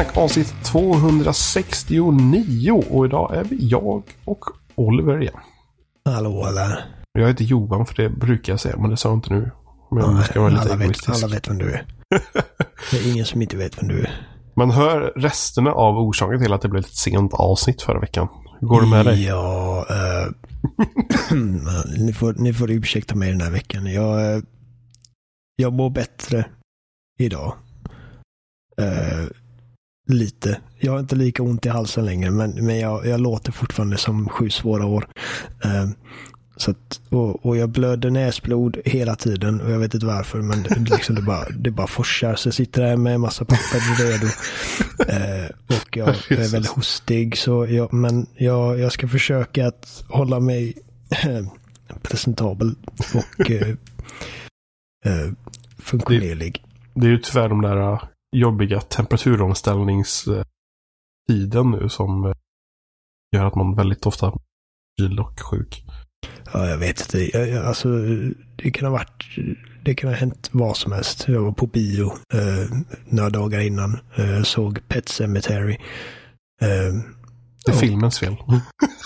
Spelsnack avsnitt 269 och idag är vi jag och Oliver igen. Hallå alla. Jag heter Johan för det brukar jag säga men det sa jag inte nu. Men jag ska vara lite alla, vet, alla vet vem du är. det är ingen som inte vet vem du är. Man hör resterna av orsaken till att det blev ett sent avsnitt förra veckan. Hur går det med dig? Ja, eh, ni, får, ni får ursäkta mig den här veckan. Jag, eh, jag mår bättre idag. Eh, lite. Jag har inte lika ont i halsen längre, men, men jag, jag låter fortfarande som sju svåra år. Eh, så att, och, och jag blöder näsblod hela tiden och jag vet inte varför men det, liksom det, bara, det bara forsar. Så jag sitter där med en massa papper redo. Eh, och jag, jag är väldigt hostig. Så jag, men jag, jag ska försöka att hålla mig presentabel och eh, eh, funktionerlig. Det är ju tyvärr de där uh, jobbiga temperaturomställningstiden nu som uh, gör att man väldigt ofta blir och sjuk. Ja, jag vet inte. Jag, jag, alltså, det kan ha varit, det kan ha hänt vad som helst. Jag var på bio eh, några dagar innan. Eh, såg Pet Cemetery. Eh, Det är och- filmens fel.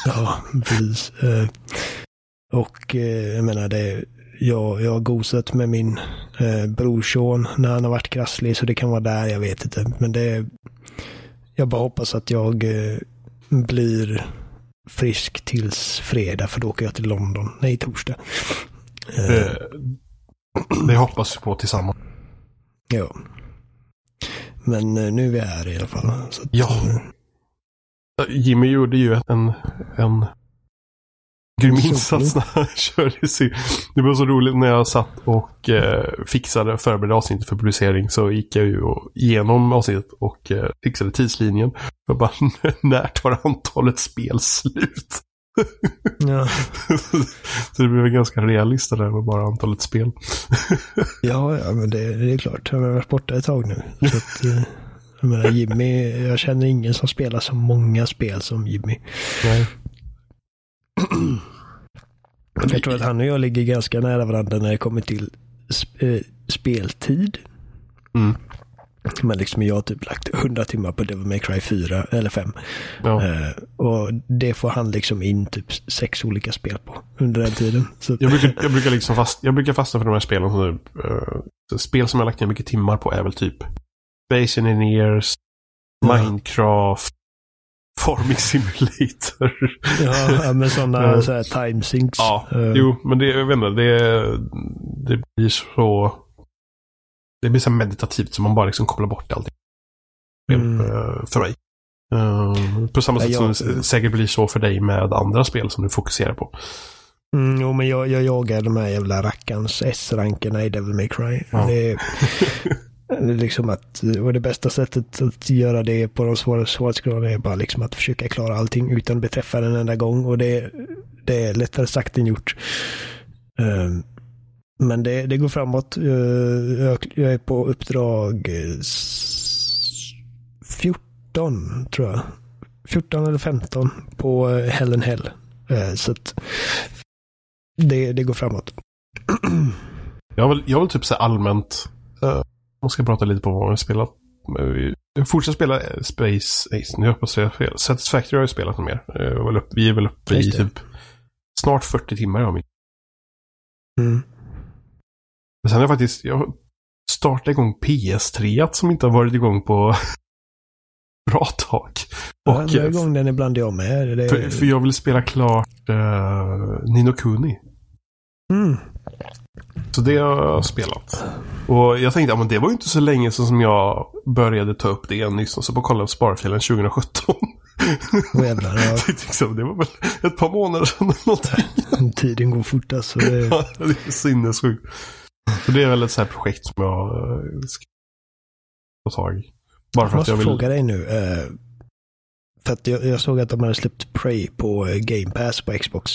Ja, precis. Eh, och eh, jag menar, det, jag, jag har gosat med min eh, brorson när han har varit krasslig, så det kan vara där, jag vet inte. Men det jag bara hoppas att jag eh, blir frisk tills fredag, för då åker jag till London. Nej, torsdag. Eh, Det, det hoppas vi på tillsammans. ja. Men eh, nu är vi här i alla fall. Så att, Ja. Jimmy gjorde ju en, en grym insats när han körde sin. Det var så roligt när jag satt och eh, fixade och förberedde avsnittet för publicering så gick jag ju igenom avsnittet och eh, fixade tidslinjen. Jag bara, när tar antalet spel slut? ja. så det blev ganska realistiskt där med bara antalet spel. Ja, ja men det, det är klart. Han har varit borta ett tag nu. Så att, eh, jag menar, Jimmy, jag känner ingen som spelar så många spel som Jimmy. Nej. Jag tror att han och jag ligger ganska nära varandra när det kommer till sp- eh, speltid. Mm. Men liksom jag har typ lagt 100 timmar på Devil May Cry 4 eller 5. Ja. Eh, och det får han liksom in typ sex olika spel på under den tiden. Så, Jag brukar, jag brukar liksom fast, jag brukar fastna för de här spelen. Som, uh, spel som jag lagt ner mycket timmar på är väl typ Space Engineers, Ja. Minecraft, Farming Simulator. ja, ja, men sådana Ja. så här time sinks. ja, Eh, jo, men det, jag vet inte, det, det blir så... Det blir så meditativt så man bara liksom kopplar bort allting. Mm. eh, För mig. Eh, på samma Ja, sätt jag- som det säkert blir så för dig med andra spel som du fokuserar på. Mm, jo, men jag, jag jagar de här jävla rackarns S-rankerna i Devil May Cry. Ja. Det, är, det är liksom att, och det bästa sättet att göra det på de svåra svårighetsgraderna är bara liksom att försöka klara allting utan att beträffa den enda gång. Och det, det är lättare sagt än gjort. Eh, men det, det går framåt. Eh, jag, jag är på uppdrag eh, 14, tror jag. 14 eller 15 på eh, Hell and Hell. Så att det, det går framåt. Jag vill, jag vill typ säga allmänt. Uh, man ska prata lite på vad man spelat. Jag fortsätter spela eh, Space Ace. Nu hoppas jag fel. Satisfactory har jag spelat mer. Jag är upp, vi är väl uppe i typ snart 40 timmar. Jag, min. Mm. Men sen har jag faktiskt jag startat igång PS3 som inte har varit igång på bra tag. Ja, Och, drar eh, igång den ibland jag med. Det, för, för jag vill spela klart uh, Nino Kuni. mm. Så det har jag spelat. Och jag tänkte, ja men det var ju inte så länge sedan som jag började ta upp det nyss. Och så på kolla på sparfilen 2017. Och jävlar, ja, det, är liksom, det var väl ett par månader sedan eller någonting. tiden går fort alltså. Det, Ja, det är sinnessjukt. Så det är väl ett så här projekt som jag eh, ska ta tag i. Bara för jag att jag måste vill... fråga dig nu. eh, för att jag, jag såg att de hade släppt Prey på eh, Game Pass på Xbox.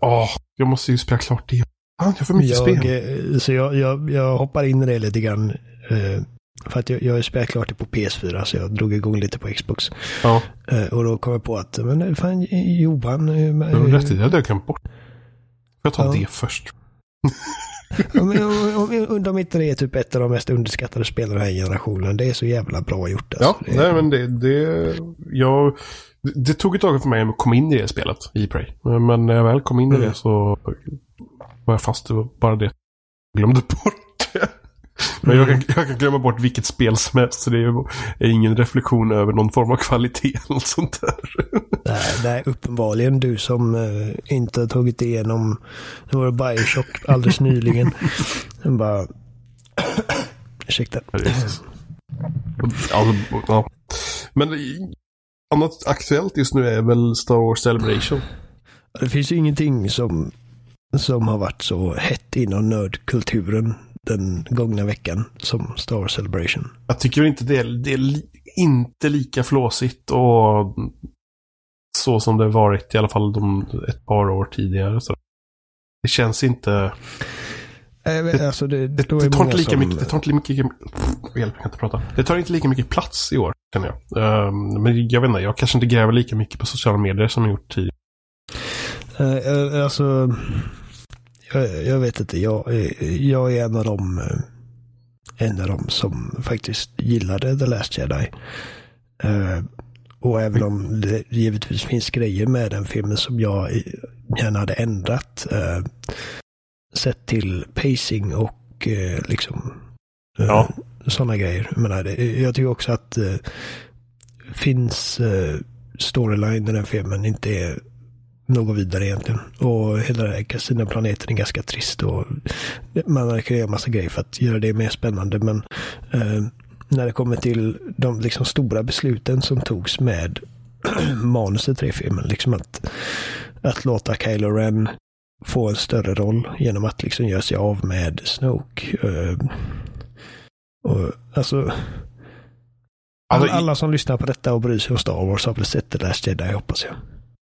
Ja, jag måste ju spela klart det. Fan, jag för mycket jag, spel. eh, Så jag, jag, jag hoppar in i det lite grann. eh, För att jag, jag spelat klart det på PS4 så jag drog igång lite på Xbox. Ja, Eh, Och då kom jag på att, men eh, fan Johan. eh, du rätt i det. Det hade jag glömt bort. Får jag ta Ja. det först? om, om, inte det är typ ett av de mest underskattade spelarna den här generationen. Det är så jävla bra gjort. Alltså. Ja, det, nej, men det, det, jag, det tog ett tag för mig att komma in i det spelet i Prey. Men när jag väl kom in i mm. det så var jag fast. Det var bara det jag glömde bort det. Men jag, kan, mm. jag kan glömma bort vilket spel som helst. Så det är, är ingen reflektion över någon form av kvalitet eller sånt där. Nej, nej uppenbarligen du som uh, inte har tagit igenom det var Bioshock alldeles nyligen. Bara... Ursäkta. Alltså, ja. Men annat aktuellt just nu är väl Star Wars Celebration. Det finns ju ingenting som, som har varit så hett inom nördkulturen den gångna veckan som Star Wars Celebration. Jag tycker inte det är, det är inte lika flåsigt och så som det varit i alla fall de ett par år tidigare. Så det känns inte... Det, alltså det, det, det tar inte lika som... mycket, det tar inte lika mycket, hjälp, jag kan inte prata. Det tar inte lika mycket plats i år, känner jag. Um, men jag vet inte, jag kanske inte gräver lika mycket på sociala medier som jag gjort tidigare. Uh, alltså, jag, jag, vet inte, jag, jag är en av dem eh, en av dem som faktiskt gillade The Last Jedi. Uh, och även om det givetvis finns grejer med den filmen som jag gärna hade ändrat. Uh, sett till pacing och uh, liksom ja. sådana grejer. Jag, menar, jag tycker också att finns storyline i den filmen inte är något vidare egentligen. Och hela den här kasinoplaneten är ganska trist och man kan göra massa grejer för att göra det mer spännande. Men eh, när det kommer till de liksom, stora besluten som togs med manuset i filmen, liksom att, att låta Kylo Ren få en större roll genom att liksom göra sig av med Snoke. Eh, och, alltså, alla, alla som lyssnar på detta och bryr sig om Star Wars har väl sett The Last Jedi hoppas jag.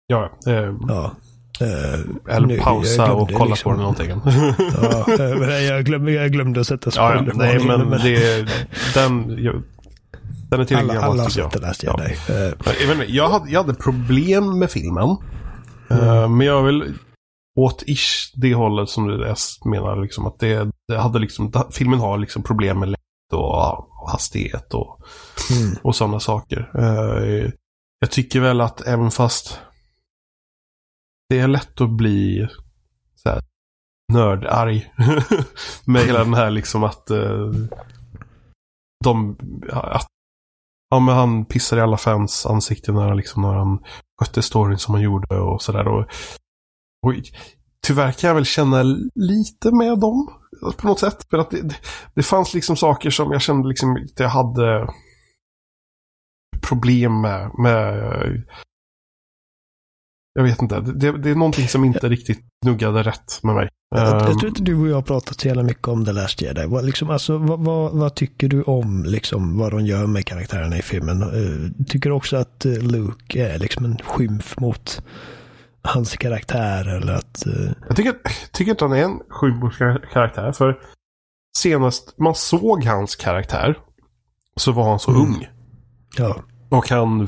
Ja, eh, ja. Uh, eller nu, pausa och kolla liksom. på den någonting. ja, eh, men jag, glömde, jag glömde att sätta spoiler ja, ja, Nej, men, men det, den, jag, den är tillräckligt Alla, alla har sett den jag dig. Uh, jag, jag, hade, jag hade problem med filmen. Mm. Uh, men jag vill åt ish det hållet som du menar. Liksom, att det, det hade liksom, filmen har liksom problem med längd och, och hastighet och, mm. och sådana saker. Jag tycker väl att även fast det är lätt att bli så här, nördarg. med hela den här liksom att eh, de, att, ja men han pissar i alla fans ansikten när han liksom när han skötte storyn som han gjorde och sådär. Och, och tyvärr kan jag väl känna lite med dem på något sätt. För att det, det, det fanns liksom saker som jag kände liksom att jag hade problem med. med jag vet inte. Det, det, är någonting som inte riktigt nuggade rätt med mig. Jag, jag tror ehm. inte du och jag har pratat så jävla mycket om The Last Jedi. Vad, liksom, alltså, vad, vad, vad, tycker du om liksom, vad de gör med karaktärerna i filmen? Uh, tycker du också att uh, Luke är liksom en skymf mot hans karaktär? Eller att, uh... Jag tycker, tycker inte han är en skymf mot karaktär. För senast man såg hans karaktär så var han så mm. ung. Ja. Och han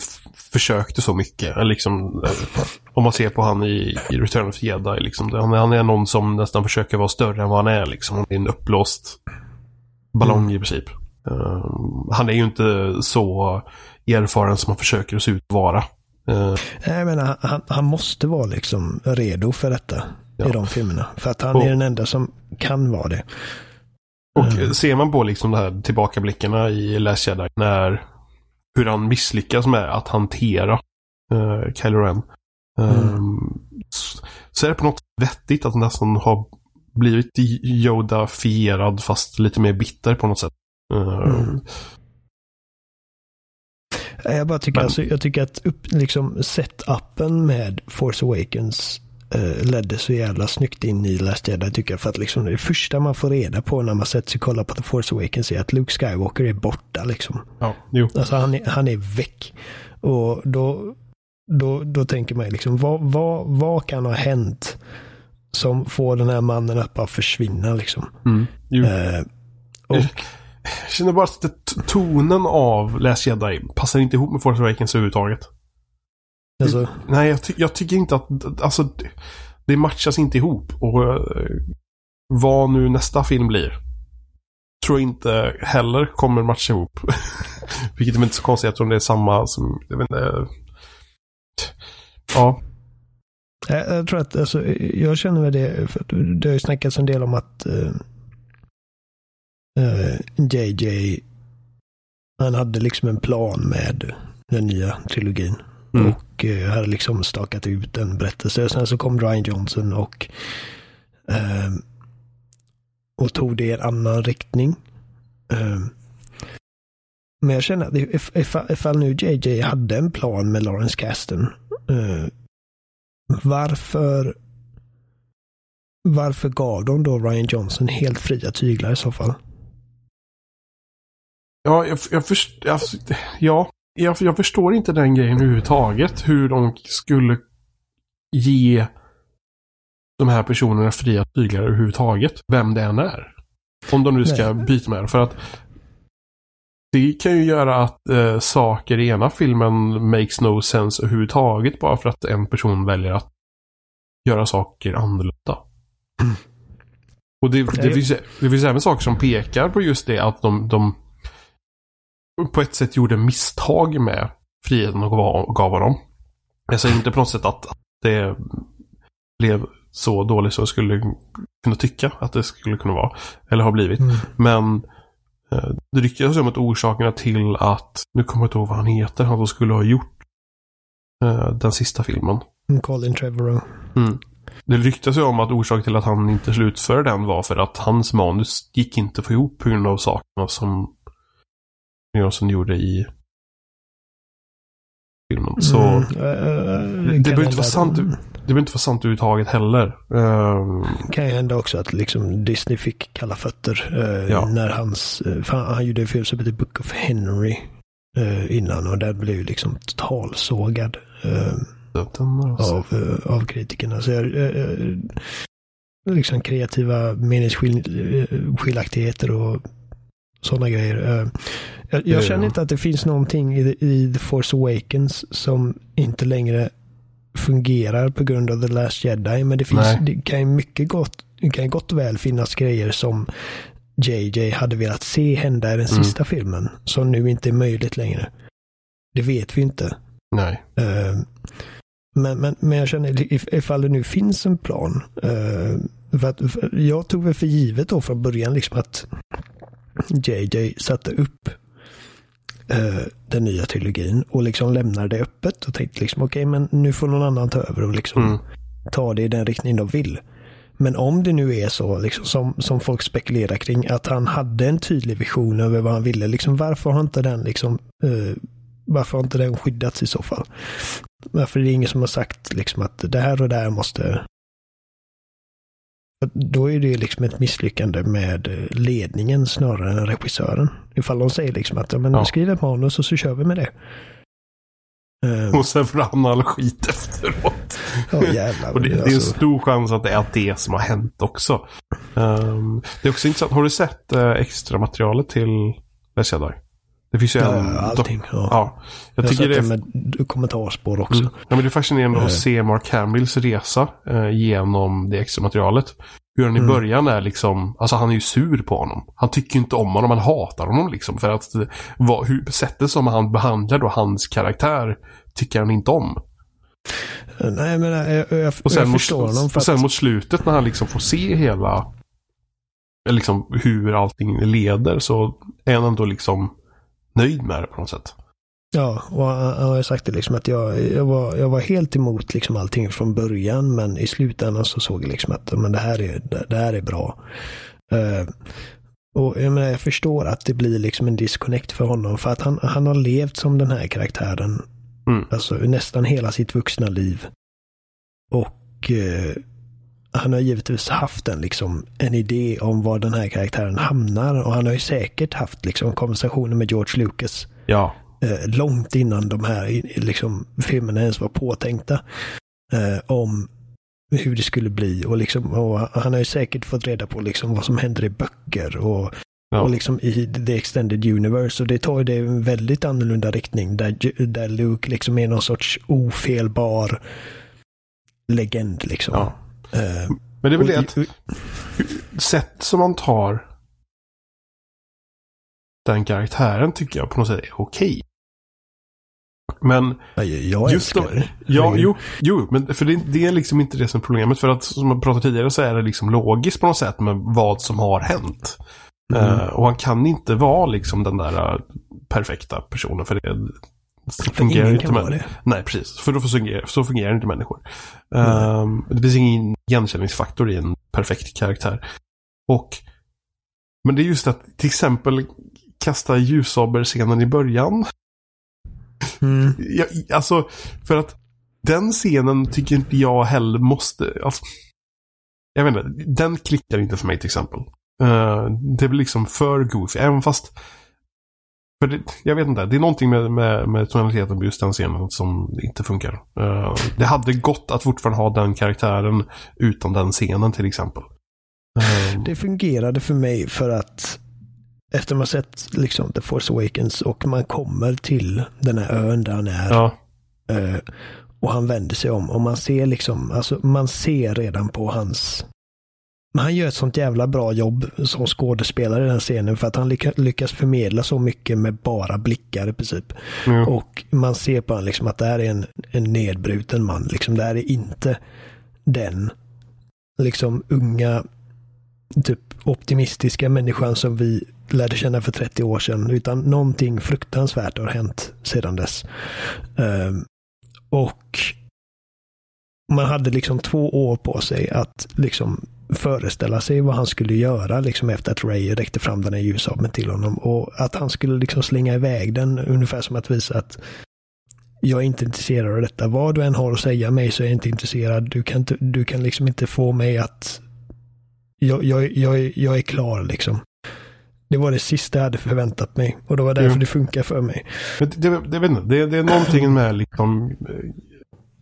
försökte så mycket. Liksom, eh, om man ser på han i, i Return of the Jedi. Liksom, han, han, är någon som nästan försöker vara större än vad han är. Liksom. Han är en uppblåst ballong mm. i princip. Uh, han är ju inte så erfaren som han försöker se ut att vara. Uh, jag menar, han, han måste vara liksom redo för detta ja. i de filmerna. För att han och, är den enda som kan vara det. Och uh. ser man på liksom de här tillbakablickarna i Last Jedi när hur han misslyckas med att hantera uh, Kylo Ren. Mm. Um, så är det på något vettigt att han nästan har blivit Yoda-fierad fast lite mer bitter på något sätt. Uh, mm. Jag bara tycker, Men, alltså, jag tycker att upp, liksom setupen med Force Awakens ledde så jävla snyggt in i Last Jedi tycker jag. För att liksom det första man får reda på när man sätter sig och kollar på The Force Awakens är att Luke Skywalker är borta liksom. Ja, jo. Alltså han är, han är väck. Och då, då, då tänker man liksom, vad, vad, vad kan ha hänt som får den här mannen att bara försvinna liksom? Mm, uh, och, jag känner bara att tonen av Last Jedi passar inte ihop med Force Awakens överhuvudtaget. Alltså. Nej, jag, ty jag, tycker inte att... Alltså, det matchas inte ihop. Och, vad nu nästa film blir. Tror jag inte heller kommer matcha ihop. Vilket är inte så konstigt eftersom det är samma som, jag vet inte. Ja. Jag, jag tror att, alltså, jag känner väl det, för det har ju snackats en del om att uh, uh, JJ, han hade liksom en plan med den nya trilogin. Mm. Och uh, eh, hade liksom stakat ut en berättelse. Sen så kom Ryan Johnson och ehm, och tog det i en annan riktning. Ehm, men jag känner att ifall, ifall nu JJ hade en plan med Lawrence Kasten. Eh, varför varför gav de då Ryan Johnson helt fria tyglar i så fall? Ja, jag, jag, förstår. ja, jag, jag förstår inte den grejen överhuvudtaget. Hur de skulle ge de här personerna fria tyglar överhuvudtaget. Vem det än är. Om de nu ska Nej. byta med det. För att det kan ju göra att eh, saker i ena filmen makes no sense överhuvudtaget bara för att en person väljer att göra saker annorlunda. Mm. Och det, det, finns, det finns även saker som pekar på just det att de, de på ett sätt gjorde misstag med friheten och gav, dem. Jag säger inte på något sätt att, att det blev så dåligt så jag skulle kunna tycka att det skulle kunna vara. Eller har blivit. Mm. Men eh, det ryktas om att orsakerna till att, nu kommer jag inte ihåg vad han heter, han som skulle ha gjort eh, den sista filmen. Mm, Colin Trevorrow. Mm. Det ryktas ju om att orsaken till att han inte slutförde den var för att hans manus gick inte få ihop på grund av sakerna som Johnson gjorde i filmen. Så mm, äh, det, behöver inte vara sant. Det behöver inte vara sant överhuvudtaget heller. Uh, kan ju hända också att liksom Disney fick kalla fötter uh, ja. när hans, uh, han, han gjorde en film som heter Book of Henry uh, innan och den blev liksom totalsågad av, av kritikerna. Så jag, liksom kreativa meningsskiljaktigheter och sådana grejer. Jag, jag känner inte att det finns någonting i, i The Force Awakens som inte längre fungerar på grund av The Last Jedi. Men det, finns, det kan ju mycket gott, det kan gott väl finnas grejer som JJ hade velat se hända i den mm. sista filmen. Som nu inte är möjligt längre. Det vet vi inte. Nej. Uh, men, men, men jag känner ifall det nu finns en plan. Uh, för att, för jag tog väl för givet då från början liksom att JJ satte upp uh, den nya trilogin och liksom lämnade det öppet och tänkte liksom okej okay, men nu får någon annan ta över och liksom mm. ta det i den riktning de vill. Men om det nu är så liksom, som, som folk spekulerar kring att han hade en tydlig vision över vad han ville. Liksom, varför har inte den liksom, uh, varför har inte den skyddats i så fall? Varför är det ingen som har sagt liksom att det här och det här måste då är det liksom ett misslyckande med ledningen snarare än regissören. Ifall de säger liksom att men, ja. skriv ett manus och så kör vi med det. Och sen får han all skit efteråt. Ja, jävlar. och det, det, är en alltså- stor chans att det är det som har hänt också. Um, det är också intressant. Har du sett uh, extra materialet till Last Jedi? Det finns ju ja, en... Allting. Ja. ja. Jag, jag tycker det med kommentarspår också. Mm. Ja, men det är fascinerande att eh. se Mark Hamills resa eh, genom det extra materialet. Hur han i mm. början är liksom, alltså han är ju sur på honom. Han tycker inte om honom, han hatar honom liksom. För att vad, hur, sättet som han behandlar då hans karaktär tycker han inte om. Nej men jag, jag, och sen jag förstår mot, honom. För och sen mot slutet när han liksom får se hela, liksom hur allting leder så är han ändå liksom nöjd med det på något sätt. Ja, och han har sagt det liksom att jag, jag, var, jag var helt emot liksom allting från början men i slutändan så såg jag liksom att men det, här är, det, här är bra. Uh, och jag, menar, jag förstår att det blir liksom en disconnect för honom för att han, han har levt som den här karaktären mm. alltså nästan hela sitt vuxna liv. Och uh, han har givetvis haft en, liksom, en idé om var den här karaktären hamnar och han har ju säkert haft liksom, konversationer med George Lucas. Ja. Eh, långt innan de här liksom, filmerna ens var påtänkta. Eh, om hur det skulle bli och, liksom, och han har ju säkert fått reda på liksom, vad som händer i böcker och, ja. och liksom i the extended universe. Och det tar ju det i en väldigt annorlunda riktning där, där Luke liksom är någon sorts ofelbar legend liksom. Ja. Uh, Men det är väl det att sätt som man tar den karaktären tycker jag på något sätt är okej. Men Ja, Jag just älskar de, det. ja, jo, jo, men för det, det är liksom inte det som är problemet. För att som jag pratade tidigare så är det liksom logiskt på något sätt med vad som har hänt. Mm. Eh, och han kan inte vara liksom den där eh, perfekta personen för det För fungerar inte kan det. Nej, precis. För då fungerar, så fungerar inte människor. Ehm, det finns ingen igenkänningsfaktor i en perfekt karaktär. Och Men det är just att till exempel kasta ljussabel-scenen i början. Mm. Jag, alltså, för att den scenen tycker inte jag heller måste... Alltså, jag vet inte, den klickar inte för mig till exempel. Eh, det blir liksom för goofy, även fast... För det, jag vet inte, det är någonting med, med, med tonaliteten på just den scenen som inte funkar. Eh, det hade gått att fortfarande ha den karaktären utan den scenen till exempel. Eh, Det fungerade för mig för att efter man sett liksom The Force Awakens och man kommer till den här ön där han är ja, eh, och han vänder sig om och man ser liksom, alltså man ser redan på hans men han gör ett sånt jävla bra jobb som skådespelare i den scenen för att han lycka, lyckas förmedla så mycket med bara blickar i princip. ja, Och man ser på honom liksom att det här är en, en nedbruten man. Liksom, det här är inte den liksom unga, typ optimistiska människan som vi lärde känna för 30 år sedan. Utan någonting fruktansvärt har hänt sedan dess. Ehm, och man hade liksom två år på sig att liksom föreställa sig vad han skulle göra liksom efter att Ray räckte fram den här ljussabeln till honom. Och att han skulle liksom slänga iväg den ungefär som att visa att jag är inte intresserad av detta. Vad du än har att säga mig så är jag inte intresserad. Du kan, inte, du kan liksom inte få mig att... Jag, jag, jag, är- jag är klar liksom. Det var det sista jag hade förväntat mig. Och det var därför Jo. det funkar för mig. Men det, det, det, det, det är någonting med liksom eh,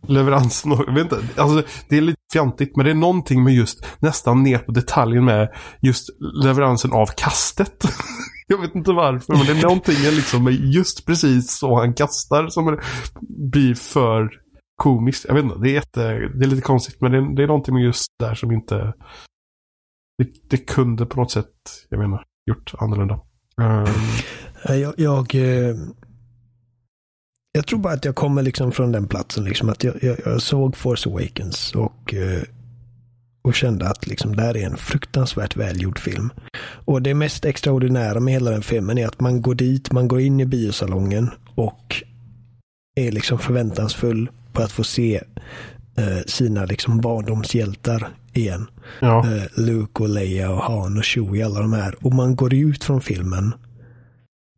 leveransen jag vet inte, alltså det är lite fjantigt men det är någonting med just nästan ner på detaljen med just leveransen av kastet. jag vet inte varför men det är någonting liksom med just precis så han kastar som blir för komiskt. Jag vet inte, det är, jätte, det är lite konstigt men det är, det är någonting med just där som inte det, det kunde på något sätt, jag menar, gjort annorlunda. Um. Jag, jag, eh, jag tror bara att jag kommer liksom från den platsen. Liksom att jag, jag, jag såg Force Awakens och, eh, och kände att liksom, det här är en fruktansvärt välgjord film. Och det mest extraordinära med hela den filmen är att man går dit, man går in i biosalongen och är liksom förväntansfull på att få se eh, sina liksom barndomshjältar igen. ja, Eh, Luke och Leia och Han och Chewie, alla de här. Och man går ut från filmen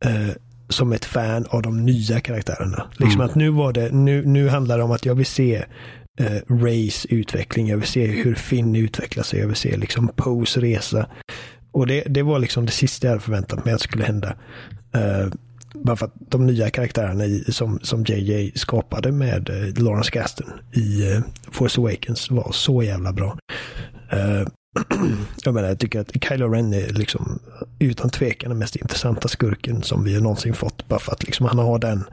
eh, som ett fan av de nya karaktärerna. Liksom Mm. att nu var det, nu, nu handlar det om att jag vill se eh, Rays utveckling, jag vill se hur Finn utvecklar sig, jag vill se liksom Poes resa. Och det, det var liksom det sista jag hade förväntat mig att skulle hända. Eh, bara för att de nya karaktärerna i, som, som JJ skapade med eh, Lawrence Gaston i eh, Force Awakens var så jävla bra. Eh, jag menar, jag tycker att Kylo Ren är liksom utan tvekan den mest intressanta skurken som vi någonsin fått. Bara för att liksom han har den,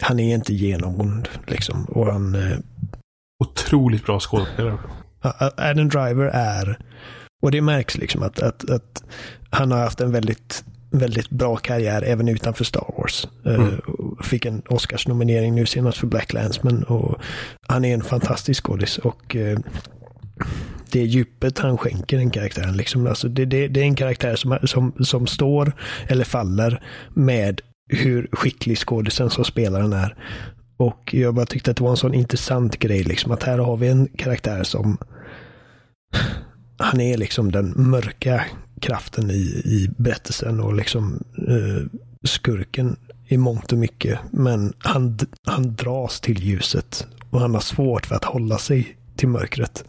han är inte genomond liksom. Och han, eh, otroligt bra skådespelare. Adam Driver är, och det märks liksom att, att, att han har haft en väldigt, väldigt bra karriär även utanför Star Wars. Eh, Mm. Fick en Oscarsnominering nu senast för Black Landsman och han är en fantastisk skådis och eh, det djupet han skänker den karaktären. Liksom, alltså det, det, det är en karaktär som, som, som står eller faller med hur skicklig skådisen som spelaren är. Och jag bara tyckte att det var en sån intressant grej. Liksom, att här har vi en karaktär som han är liksom den mörka kraften i, i berättelsen och liksom eh, skurken i mångt och mycket. Men han, han dras till ljuset och han har svårt för att hålla sig till mörkret.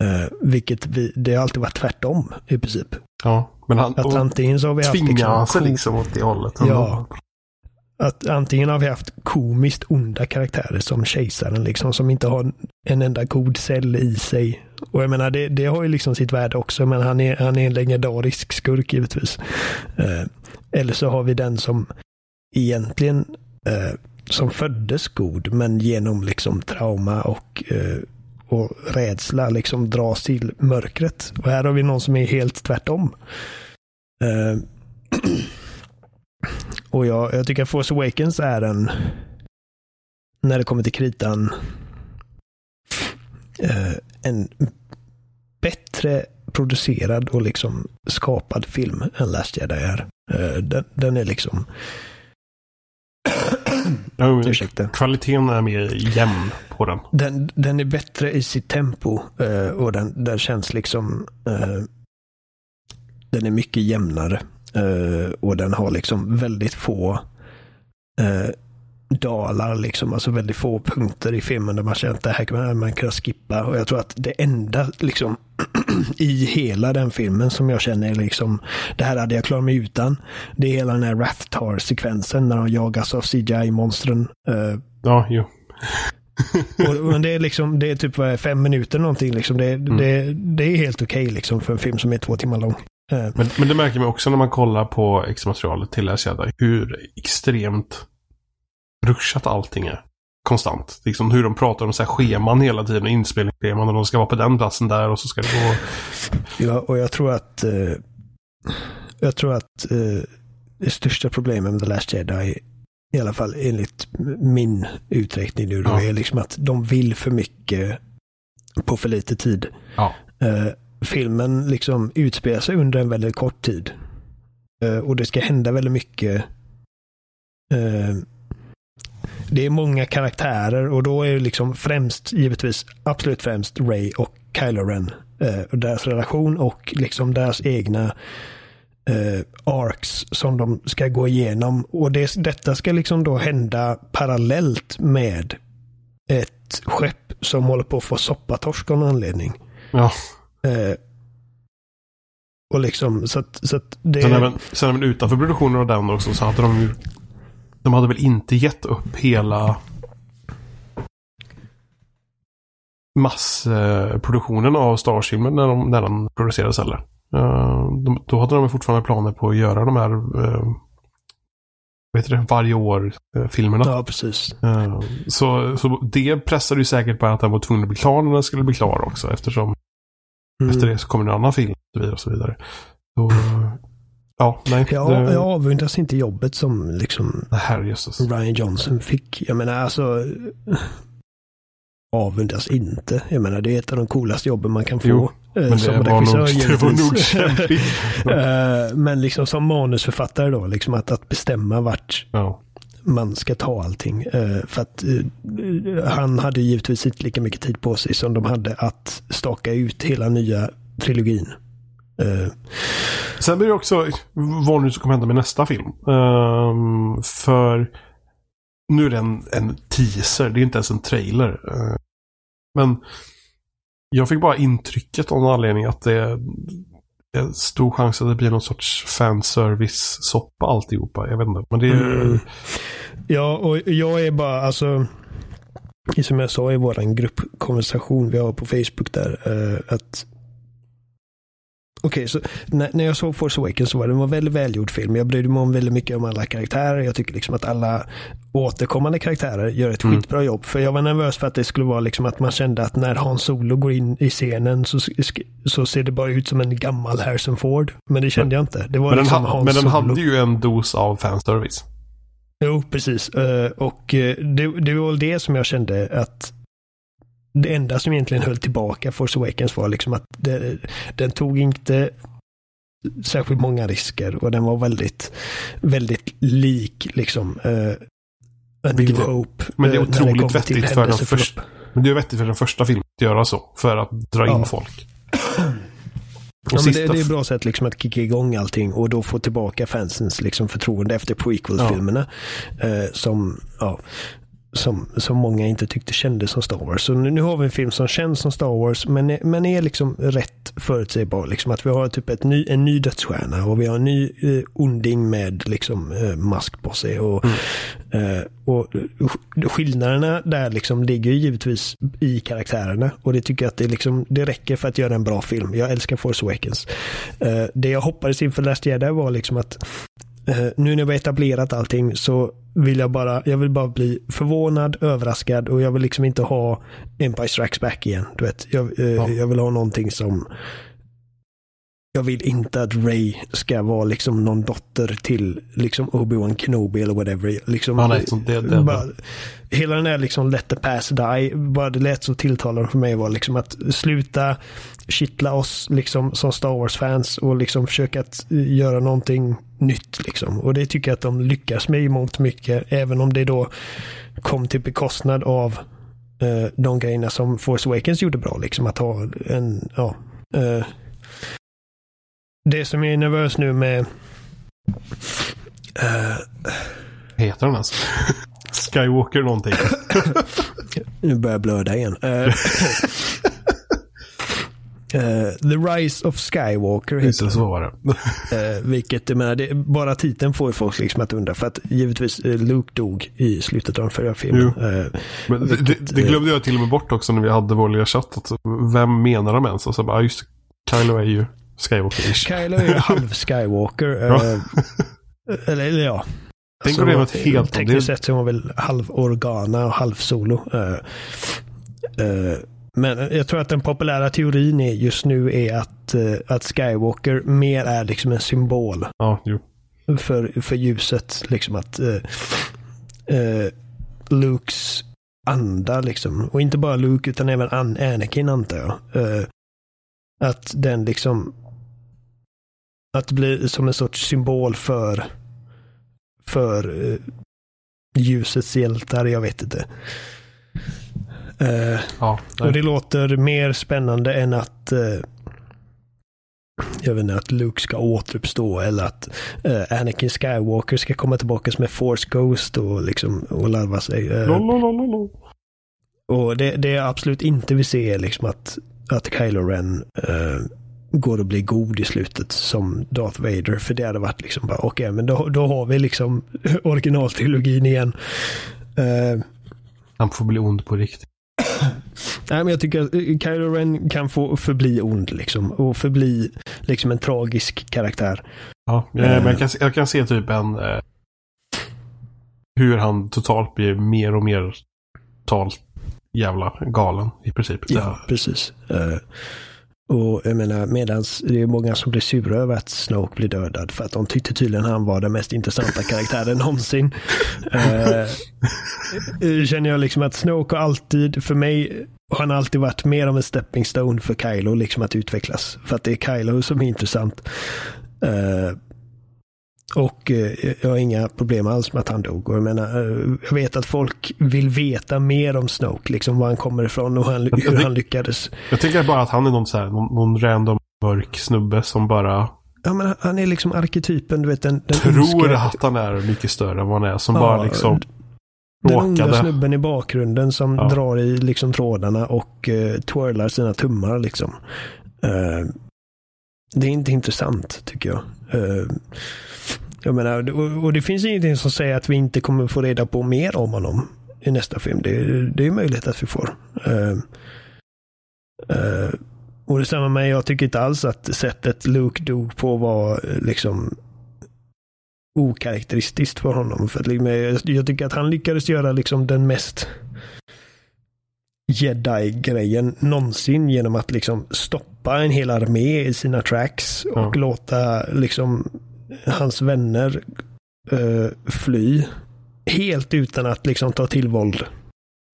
Eh, vilket vi, det har alltid varit tvärtom i princip. Ja, men han Att antingen så har vi haft tvingar han sig ko- liksom åt det hållet. Ja. Att antingen har vi haft komiskt onda karaktärer som kejsaren liksom som inte har en enda god cell i sig. Och jag menar det, det har ju liksom sitt värde också men han är, han är en legendarisk skurk givetvis. Eh, eller så har vi den som egentligen eh, som föddes god men genom liksom trauma och, och rädsla liksom dras till mörkret. Och här har vi någon som är helt tvärtom. Uh, och jag, jag tycker att Force Awakens är en, när det kommer till kritan, uh, en bättre producerad och liksom skapad film än Last Jedi är. Uh, den, den är liksom Ja, Ursäkta. Kvaliteten är mer jämn på den. Den, den är bättre i sitt tempo uh, och den, den känns liksom uh, den är mycket jämnare. Uh, och den har liksom väldigt få dalar, liksom, alltså väldigt få punkter i filmen där man känner att det här kan man kan skippa. Och jag tror att det enda liksom i hela den filmen som jag känner liksom, det här hade jag klarat mig utan. Det är hela den här Rathtar-sekvensen när de jagas av CGI-monstren. Uh, ja, jo. och, det är liksom, det är typ fem minuter någonting liksom. Det, mm. det, det är helt okej okay, liksom för en film som är två timmar lång. Uh, men, men det märker man också när man kollar på extra-materialet till Asiada, hur extremt ruschat allting är. Konstant. Liksom hur de pratar om så här scheman hela tiden, inspelningsscheman och de ska vara på den platsen där och så ska det gå. Ja, och jag tror att eh, jag tror att eh, det största problemet med The Last Jedi, i alla fall enligt min uträkning nu, då, ja. är liksom att de vill för mycket på för lite tid. Ja. Eh, filmen liksom utspelar sig under en väldigt kort tid. Eh, och det ska hända väldigt mycket eh, det är många karaktärer och då är det liksom främst, givetvis, absolut främst Ray och Kylo Ren. Eh, deras relation och liksom deras egna eh, arcs som de ska gå igenom. Och det, detta ska liksom då hända parallellt med ett skepp som håller på att få soppatorsk av någon anledning. Ja. Eh, och liksom så att, så att det... Sen även, sen även utanför produktionen av den också så hade de ju de hade väl inte gett upp hela massproduktionen av Star Wars-filmen när, de, när den producerades heller. De, då hade de fortfarande planer på att göra de här vad heter det, varje år-filmerna. Ja, precis. Så, så det pressade ju säkert på att den var tvungen att bli klar när den skulle bli klar också eftersom mm. efter det så kommer en annan film och så vidare. Och så vidare. Så, Ja, nej. Jag, det... jag avundas inte jobbet som liksom Herrejösses. Ryan Johnson fick. Jag menar alltså avundas inte. Jag menar det är ett av de coolaste jobben man kan få. Jo, eh, men det, var nog, det var nog kämpigt. Eh, men liksom som manusförfattare då, liksom att, att bestämma vart ja. man ska ta allting. Eh, för att han hade givetvis inte lika mycket tid på sig som de hade att staka ut hela nya trilogin. Uh. Sen blir det också vad nu som kommer hända med nästa film. Um, för nu är det en, en teaser, det är inte ens en trailer. Uh, men jag fick bara intrycket av någon anledning att det är, är stor chans att det blir någon sorts fanservice-soppa alltihopa. Jag vet inte. Men det är... Mm. Ja, och jag är bara alltså som jag sa i vår gruppkonversation vi har på Facebook där, eh, att Okej, okay, så när, när jag såg Force Awakens så var det en väldigt välgjord film. Jag brydde mig om väldigt mycket om alla karaktärer. Jag tycker liksom att alla återkommande karaktärer gör ett mm. skitbra jobb. För jag var nervös för att det skulle vara liksom att man kände att när Han Solo går in i scenen så, så ser det bara ut som en gammal Harrison Ford. Men det kände jag inte. Det var men liksom den, ha, men den hade ju en dos av fanservice. Jo, precis. Eh, och eh, det, det var väl det som jag kände att det enda som egentligen höll tillbaka Force Awakens var liksom att det, den tog inte särskilt många risker och den var väldigt, väldigt lik liksom uh, A New Hope. Men det är otroligt vettigt för den första. Men det är vettigt för den första filmen att göra så. För att dra in ja. folk. Ja, men det, det är ett bra sätt liksom att kicka igång allting och då få tillbaka fansens liksom förtroende efter prequel-filmerna. Ja. Eh, som, ja, som, som många inte tyckte kändes som Star Wars. Så nu, nu, har vi en film som känns som Star Wars men, men är liksom rätt förutsägbar. Liksom att vi har typ ett ny, en ny dödsstjärna och vi har en ny eh, onding med liksom eh, mask på sig. Och, mm. eh, och skillnaderna där liksom ligger givetvis i karaktärerna och det tycker jag att det, liksom, det räcker för att göra en bra film. Jag älskar Force Awakens. Eh, det jag hoppades inför Last Jedi var liksom att nu när vi har etablerat allting så vill jag bara, jag vill bara bli förvånad, överraskad och jag vill liksom inte ha Empire Strikes Back igen. Du vet, jag, eh, Ja. jag vill ha någonting som jag vill inte att Ray ska vara liksom någon dotter till liksom Obi-Wan Kenobi eller whatever. Liksom, Ja, nej, det- det- bara, hela den där liksom let the pass die, bara det lät så tilltalande för mig var liksom att sluta kittla oss liksom som Star Wars-fans och liksom försöka att göra någonting nytt liksom. Och det tycker jag att de lyckas med i mångt och mycket, även om det då kom till bekostnad av eh, de grejerna som Force Awakens gjorde bra, liksom att ha en, ja. Eh, det som jag är nervös nu med eh, Heter den ens? Skywalker någonting. Nu börjar jag blöda igen. Eh, The Rise of Skywalker Just heter det, så var det. Uh, vilket, jag menar, det, bara titeln får ju folk liksom att undra. För att givetvis eh, Luke dog i slutet av den förra filmen. Eh, Men det, det, det glömde jag till och med bort också när vi hade vår lilla chatt. Att vem menar de ens? Och så bara, ja, just Kylo är ju Skywalker-ish. Kylo är ju halv Skywalker. eh, eller, eller ja. Tänk Så, om det är något helt... Tekniskt Det, sett så är hon väl halv Organa och halv Solo. Eh, men jag tror att den populära teorin är just nu är att, eh, att Skywalker mer är liksom en symbol ja, jo. för, för ljuset. Liksom att eh, eh, Lukes anda liksom. Och inte bara Luke utan även An Anakin antar jag. Eh, att den liksom att det blir som en sorts symbol för för eh, ljusets hjältar, jag vet inte. Eh, Ja, och det låter mer spännande än att eh, jag vet inte, att Luke ska återuppstå eller att eh, Anakin Skywalker ska komma tillbaka som en Force Ghost och liksom och larva sig. Lololololo. och det, det jag absolut inte vill se är liksom att, att Kylo Ren går att bli god i slutet som Darth Vader. För det hade varit liksom bara, okej, men då, då har vi liksom originaltrilogin igen. Han får bli ond på riktigt. Nej, men jag tycker att eh, Kylo Ren kan få förbli ond liksom. Och förbli liksom en tragisk karaktär. Ja, eh, men jag kan, se- jag kan se typ en... Eh, hur han totalt blir mer och mer totalt jävla galen i princip. Ja, precis. Eh, och jag menar, medans det är många som blir sura över att Snoke blir dödad. För att de tyckte tydligen han var den mest intressanta karaktären någonsin. Eh, eh, känner jag liksom att Snoke har alltid, för mig, har han alltid varit mer av en stepping stone för Kylo, liksom att utvecklas. För att det är Kylo som är intressant. Eh, och eh, jag har inga problem alls med att han dog. Och jag, menar, eh, jag vet att folk vill veta mer om Snoke, liksom var han kommer ifrån och han, hur han lyckades. Jag tänker bara att han är någon, så här, någon, någon random mörk snubbe som bara Ja, men han är liksom arketypen, du vet den, den tror ondska- att han är mycket större än vad han är. Som Ja, bara liksom Den råkade. snubben i bakgrunden som Ja. drar i liksom trådarna och uh, twirlar sina tummar liksom. Eh, det är inte intressant tycker jag. Eh, jag menar, och, och det finns ingenting som säger att vi inte kommer få reda på mer om honom i nästa film. Det, det är möjligt att vi får. Eh, eh, och detsamma med, jag tycker inte alls att sättet Luke dog på var eh, liksom okaraktäristiskt för honom. För att, liksom, jag, jag tycker att han lyckades göra liksom den mest jedi-grejen någonsin genom att liksom stoppa en hel armé i sina tracks och Ja. låta liksom hans vänner eh, fly. Helt utan att liksom ta till våld.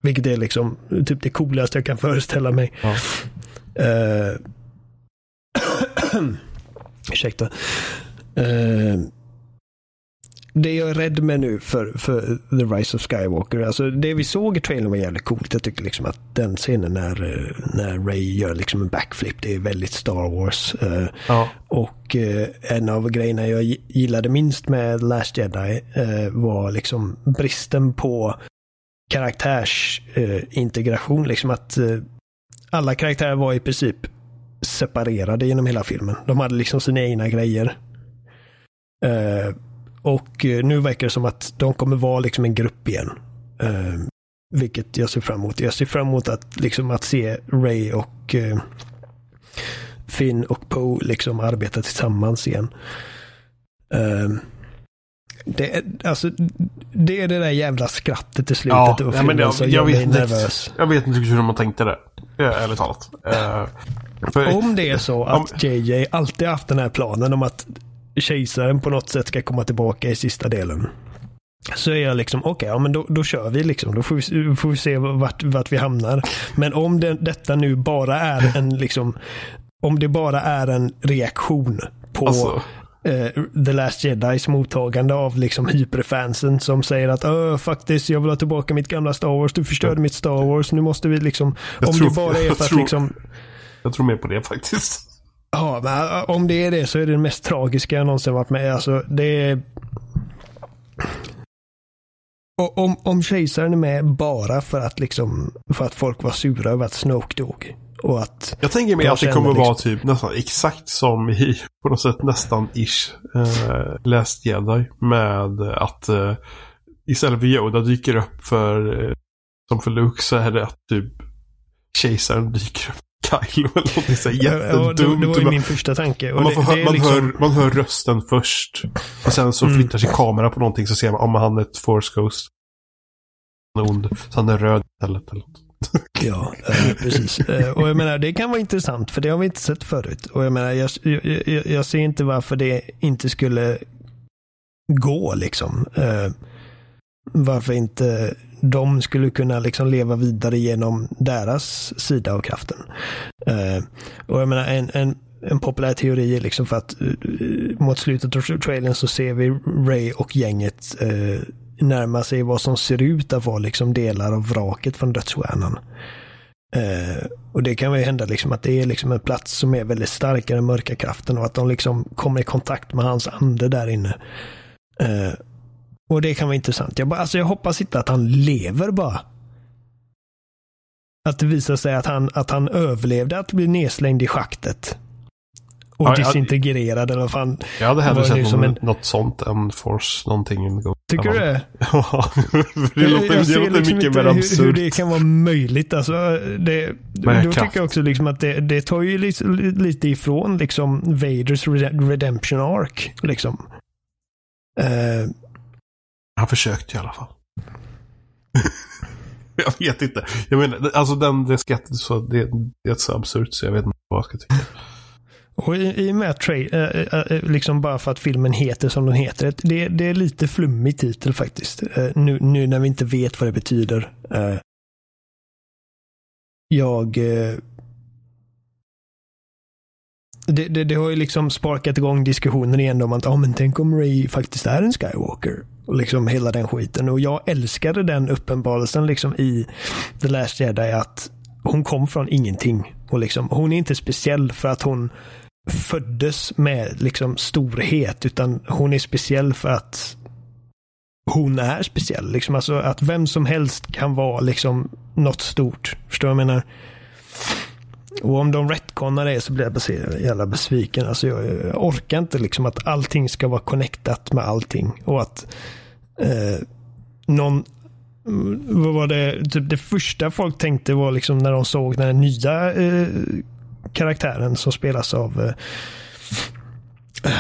Vilket är liksom typ det coolaste jag kan föreställa mig. Ja. Eh, ursäkta. Eh, det jag är rädd med nu för, för The Rise of Skywalker, alltså det vi såg i trailern var jävligt coolt. Jag tycker liksom att den scenen när, när Ray gör liksom en backflip, det är väldigt Star Wars. Eh, Ja, och eh, en av grejerna jag gi- gillade minst med Last Jedi eh, var liksom bristen på karaktärsintegration. Integration. liksom att alla karaktärer var i princip separerade genom hela filmen. De hade liksom sina egna grejer. Eh, och eh, nu verkar det som att de kommer vara liksom en grupp igen. Eh, vilket jag ser fram emot. Jag ser fram emot att, liksom, att se Ray och eh, Finn och Poe liksom arbeta tillsammans igen. Ehm, Det, alltså, det är det där jävla skrattet i slutet Ja, av ja, filmen men jag, jag, mig vet inte, nervös. jag vet inte hur de tänkte det. eh, Ärligt talat. Eh, för- Om det är så Om- att JJ alltid haft den här planen om att kejsaren på något sätt ska komma tillbaka i sista delen. Så är jag liksom, okej, ja men då, då kör vi liksom. Då får vi, får vi se vart, vart vi hamnar. Men om det, detta nu bara är en liksom, om det bara är en reaktion på Alltså, eh, The Last Jedis mottagande av liksom hyperfansen som säger att "Öh, faktiskt jag vill ha tillbaka mitt gamla Star Wars, du förstörde mitt Star Wars, nu måste vi liksom, Jag om tror- det bara är för att tror- liksom jag tror mer på det faktiskt. Ja, men äh, om det är det så är det det mest tragiska jag någonsin varit med Alltså, det är... Och om, om kejsaren är med bara för att liksom, för att folk var sura över att Snoke dog. Och att, Jag tänker mig att det kommer liksom- vara typ nästan exakt som i, på något sätt nästan ish, uh, Last Jedi. Med att eh, istället för Yoda dyker upp för, eh, som för Luke så är det att typ kejsaren dyker upp Kylo eller någonting så här ja, det, jättedumt. det var ju min första tanke. Och man, det, får hö- det är man, liksom, hör, man hör rösten först. Och sen så Mm. flyttar sig kameran på någonting så ser man om han är ett force ghost. Han är ond. Så han är röd istället. Eller något. Ja, precis. Eh, och jag menar, det kan vara intressant för det har vi inte sett förut. Och jag menar, jag, jag, jag- jag ser inte varför det inte skulle gå liksom. Eh, varför inte de skulle kunna liksom leva vidare genom deras sida av kraften. Eh, och jag menar, en, en, en populär teori är liksom för att uh, mot slutet av trailern så ser vi Ray och gänget uh, närma sig vad som ser ut att vara liksom delar av vraket från dödsstjärnan. Uh, och det kan ju hända liksom att det är liksom en plats som är väldigt starkare än mörka kraften och att de liksom kommer i kontakt med hans ande där inne. Uh, och det kan vara intressant. Jag, bara, alltså jag hoppas inte att han lever bara. Att det visar sig att han, att han överlevde att bli nedslängd i schaktet. Och Ja, disintegrerad eller vad fan. Jag hade Det hellre sett någon, en- något sånt än Force någonting. Tycker du det? Ja, det låter, jag det låter liksom mycket mer hur, hur absurt. det kan vara möjligt. Alltså, det, då kraft. tycker jag också liksom att det, det tar ju lite, lite ifrån liksom Vaders Red- Redemption Arc. Liksom. Eh, han försökte i alla fall. jag vet inte. Jag menar, alltså den, den skrattet så det, det är så absurt så jag vet inte vad jag ska tycka. och i, i och med att Trey, äh, äh, eh, eh, eh, liksom bara för att filmen heter som den heter. Det, det är lite flummig titel faktiskt. Äh, nu, nu när vi inte vet vad det betyder. Jag det, det, det har ju liksom sparkat igång diskussionen igen om att, ah, men tänk om Ray faktiskt är en Skywalker. Och liksom hela den skiten. Och jag älskade den uppenbarelsen liksom i The Last Jedi att hon kom från ingenting. Och liksom, hon är inte speciell för att hon föddes med liksom storhet, utan hon är speciell för att hon är speciell. Liksom, alltså att vem som helst kan vara liksom något stort. Förstår du vad jag menar? Och om de retconar det så blir jag jävla besviken. Alltså jag, jag orkar inte liksom att allting ska vara connectat med allting. Och att eh, någon mm, vad var det, typ det första folk tänkte var liksom när de såg den här nya eh, karaktären som spelas av eh,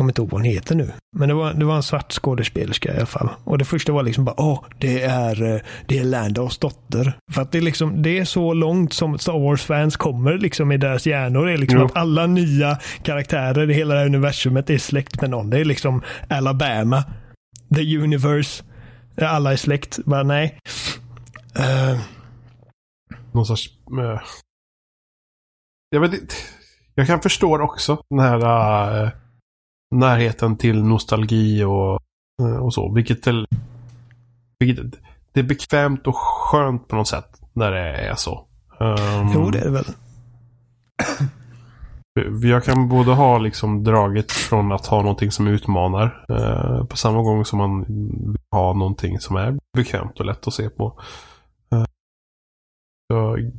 kommer inte ihåg vad hon heter nu. Men det var, det var en svart skådespelerska i alla fall. Och det första var liksom bara, åh, det är, eh, det är Landos dotter. För att det är liksom, det är så långt som Star Wars-fans kommer liksom i deras hjärnor. Det är liksom Jo. att alla nya karaktärer i hela det här universumet är släkt med någon. Det är liksom Alabama, The Universe, alla är släkt. Bara nej. Eh, Någon sorts... eh, jag vet inte. Jag kan förstå också. Den här eh, närheten till nostalgi och, eh, och så. Vilket, är- vilket det är bekvämt och skönt på något sätt när det är så. Um, jo, det är det väl. Jag kan både ha liksom draget från att ha någonting som utmanar eh, på samma gång som man vill ha någonting som är bekvämt och lätt att se på. Eh, jag,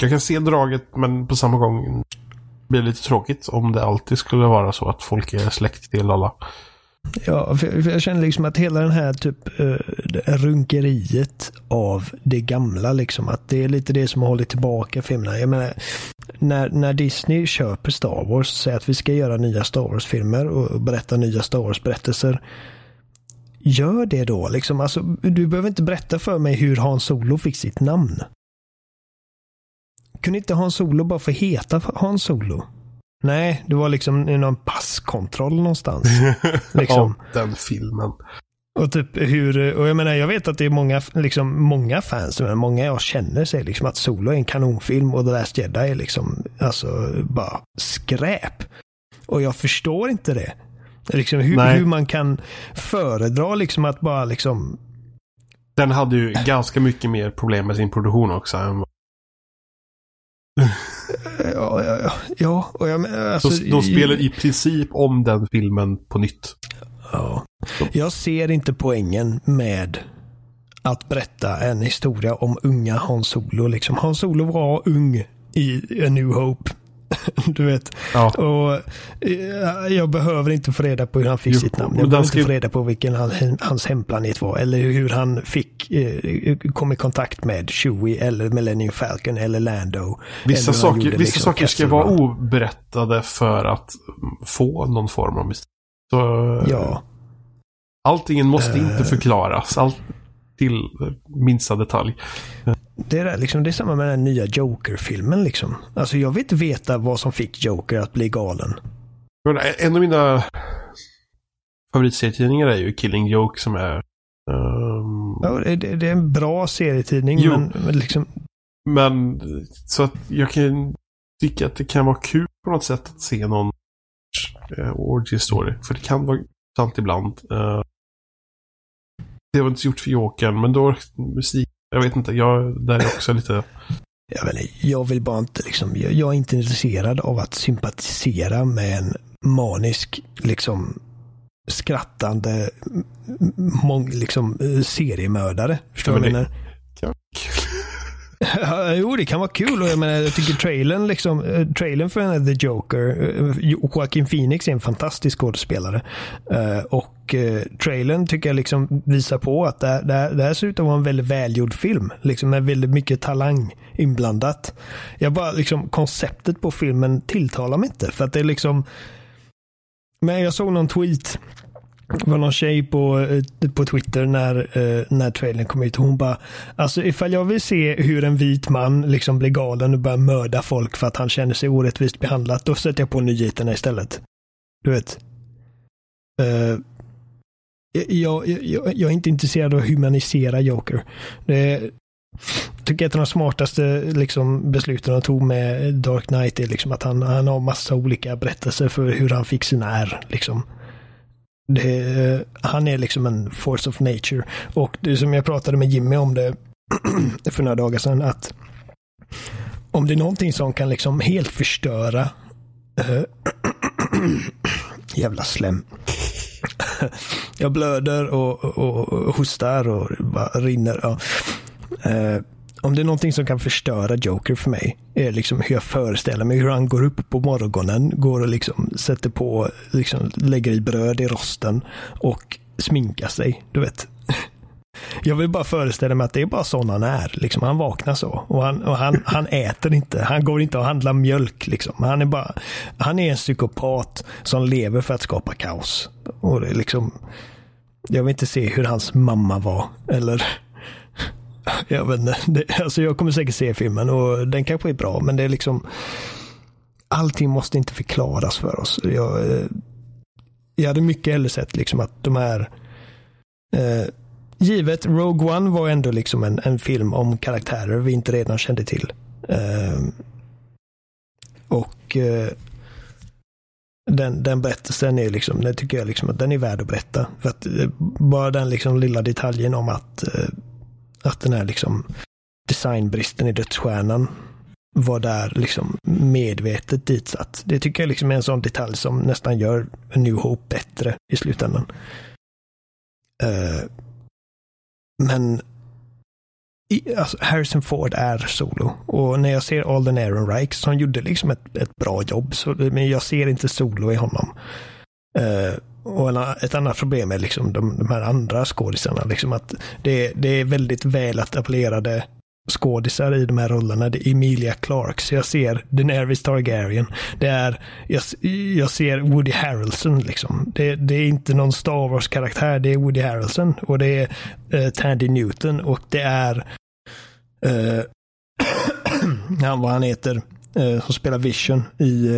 jag kan se draget men på samma gång blir lite tråkigt om det alltid skulle vara så att folk är släkt till alla. Ja, för, för jag känner liksom att hela den här typ uh, runkeriet av det gamla, liksom att det är lite det som har hållit tillbaka filmerna. Jag menar, när, när Disney köper Star Wars, säger att vi ska göra nya Star Wars-filmer och berätta nya Star Wars-berättelser. Gör det då. Liksom, alltså, du behöver inte berätta för mig hur Han Solo fick sitt namn. Kunde inte Han Solo bara få heta Han Solo? Nej, det var liksom någon passkontroll någonstans. liksom. ja, den filmen. Och typ hur, och jag menar jag vet att det är många, liksom många fans, men många jag känner säger liksom att Solo är en kanonfilm och The Last Jedi är liksom, alltså bara skräp. Och jag förstår inte det. Liksom hur, hur man kan föredra liksom att bara liksom den hade ju ganska mycket mer problem med sin produktion också än ja, ja, ja. Och jag, alltså, de, de spelar i princip om den filmen på nytt. Ja. Jag ser inte poängen med att berätta en historia om unga Hans Solo. Liksom. Hans Solo var ung i A New Hope. Du vet. Ja. Och eh, jag behöver inte få reda på hur han fick jo, sitt namn. Jag behöver inte få reda på vilken han, hans hemplanet var. Eller hur han fick eh, kom i kontakt med Chewie eller Millennium Falcon eller Lando. Vissa eller saker, vissa liksom saker ska vara oberättade för att få någon form av mystik. Så, ja. Allting måste uh, inte förklaras. Allt till minsta detalj. Det är, liksom, det är samma med den nya Joker-filmen. Liksom. Alltså, jag vill inte veta vad som fick Joker att bli galen. En av mina favoritserietidningar är ju Killing Joke som är... Um... Ja, det, det, är en bra serietidning. Jo, men, men, liksom... men så att jag kan tycka att det kan vara kul på något sätt att se någon uh, origin story. För det kan vara sant ibland. Uh, det var inte gjort för Jokern, men då musik jag vet inte, jag, där är också lite... Jag, vet jag vill bara inte liksom, jag, jag, är inte intresserad av att sympatisera med en manisk, liksom skrattande, mång, liksom seriemördare. Förstår du vad jag menar? Jo, det kan vara kul och jag menar, jag tycker trailern, liksom, eh, trailern för The Joker, eh, Joaquin Phoenix är en fantastisk skådespelare. Eh, och trailern tycker jag liksom visar på att det, det, det här ser ut att vara en väldigt välgjord film. Liksom med väldigt mycket talang inblandat. Jag bara, liksom, konceptet på filmen tilltalar mig inte. För att det är liksom, men jag såg någon tweet det var någon tjej på, eh, på Twitter när, eh, när trailern kom ut. Hon bara, alltså ifall jag vill se hur en vit man liksom blir galen och börjar mörda folk för att han känner sig orättvist behandlat, då sätter jag på nyheterna istället. Du vet. Uh, jag, jag, jag, är inte intresserad av att humanisera Joker. Det tycker jag ett av de smartaste liksom, besluten han tog med Dark Knight är liksom att han, han har massa olika berättelser för hur han fick sina ärr. Liksom. Det, han är liksom en force of nature. Och det som jag pratade med Jimmy om det för några dagar sedan, att om det är någonting som kan liksom helt förstöra äh, jävla slem. jag blöder och, och, och, hostar och bara rinner. Ja. Äh, om det är någonting som kan förstöra Joker för mig, är liksom hur jag föreställer mig hur han går upp på morgonen, går och liksom sätter på, liksom lägger i bröd i rosten och sminkar sig. Du vet. Jag vill bara föreställa mig att det är bara sån han är. Liksom, han vaknar så. Och, han, och han, han äter inte. Han går inte och handlar mjölk. Liksom. Han, är bara, han är en psykopat som lever för att skapa kaos. Och det är liksom, jag vill inte se hur hans mamma var. Eller jag vet inte. Det, alltså jag kommer säkert se filmen och den kanske är bra, men det är liksom allting måste inte förklaras för oss. Jag, eh, jag hade mycket hellre sett liksom att de här eh, Givet Rogue One var ändå liksom en, en film om karaktärer vi inte redan kände till. Eh, och eh, den, den berättelsen är liksom, den tycker jag liksom att den är värd att berätta. För att eh, bara den liksom lilla detaljen om att eh, att den här liksom designbristen i dödsstjärnan var där liksom medvetet ditsatt. Det tycker jag liksom är en sån detalj som nästan gör A New Hope bättre i slutändan. Uh, men i, alltså Harrison Ford är solo. Och när jag ser Alden Ehrenreich som gjorde liksom ett, ett bra jobb, så, men jag ser inte solo i honom. Uh, och ett annat problem är liksom de, de här andra skådisarna. Liksom att det, det är väldigt väl etablerade skådisar i de här rollerna. Det är Emilia Clarke. Så jag ser Daenerys Targaryen. Det är, jag, jag ser Woody Harrelson liksom. Det, det, är inte någon Star Wars-karaktär. Det är Woody Harrelson och det är uh, Tandy Newton och det är uh, han vad han heter, uh, som spelar Vision i,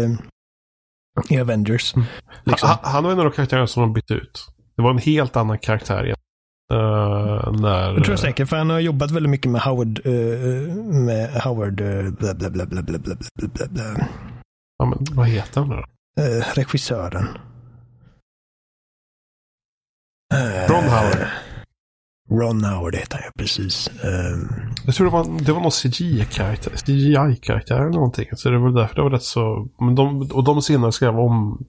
i Avengers. Mm. Liksom. Han, han var en av de karaktärerna som de bytte ut. Det var en helt annan karaktär igen. Uh, när, jag tror jag säkert, för han har jobbat väldigt mycket med Howard, uh, med Howard, uh, bla bla bla bla bla bla bla bla. Ja, men vad heter han då? Uh, regissören. Ron Howard. Ron Howard heter han, precis. Um, jag tror det var, det var någon CGI-karaktär, CGI-karaktär eller någonting. Så det var därför det var rätt så, men de, och de senare skrev om,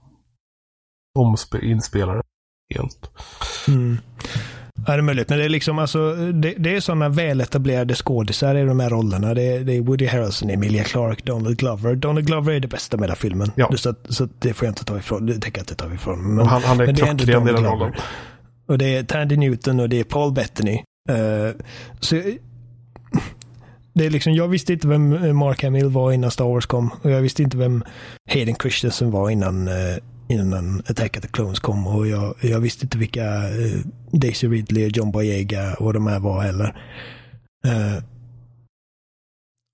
om inspelare helt. Mm. Ja, det är möjligt. Men det är liksom alltså, det, det är sådana väletablerade skådisar i de här rollerna. Det är, det är Woody Harrelson, Emilia Clarke, Donald Glover. Donald Glover är det bästa med den filmen. Ja. Så, så det får jag inte ta ifrån. Det tänker jag inte ta ifrån. Men, han, han är klockren i den rollen. Och det är Tandy Newton och det är Paul Bettany. Uh, så det är liksom, jag visste inte vem eh, Mark Hamill var innan Star Wars kom. Och jag visste inte vem Hayden Christensen var innan uh, innan Attack of the Clones kom och jag, jag visste inte vilka uh, Daisy Ridley, John Boyega och de här var heller. Uh,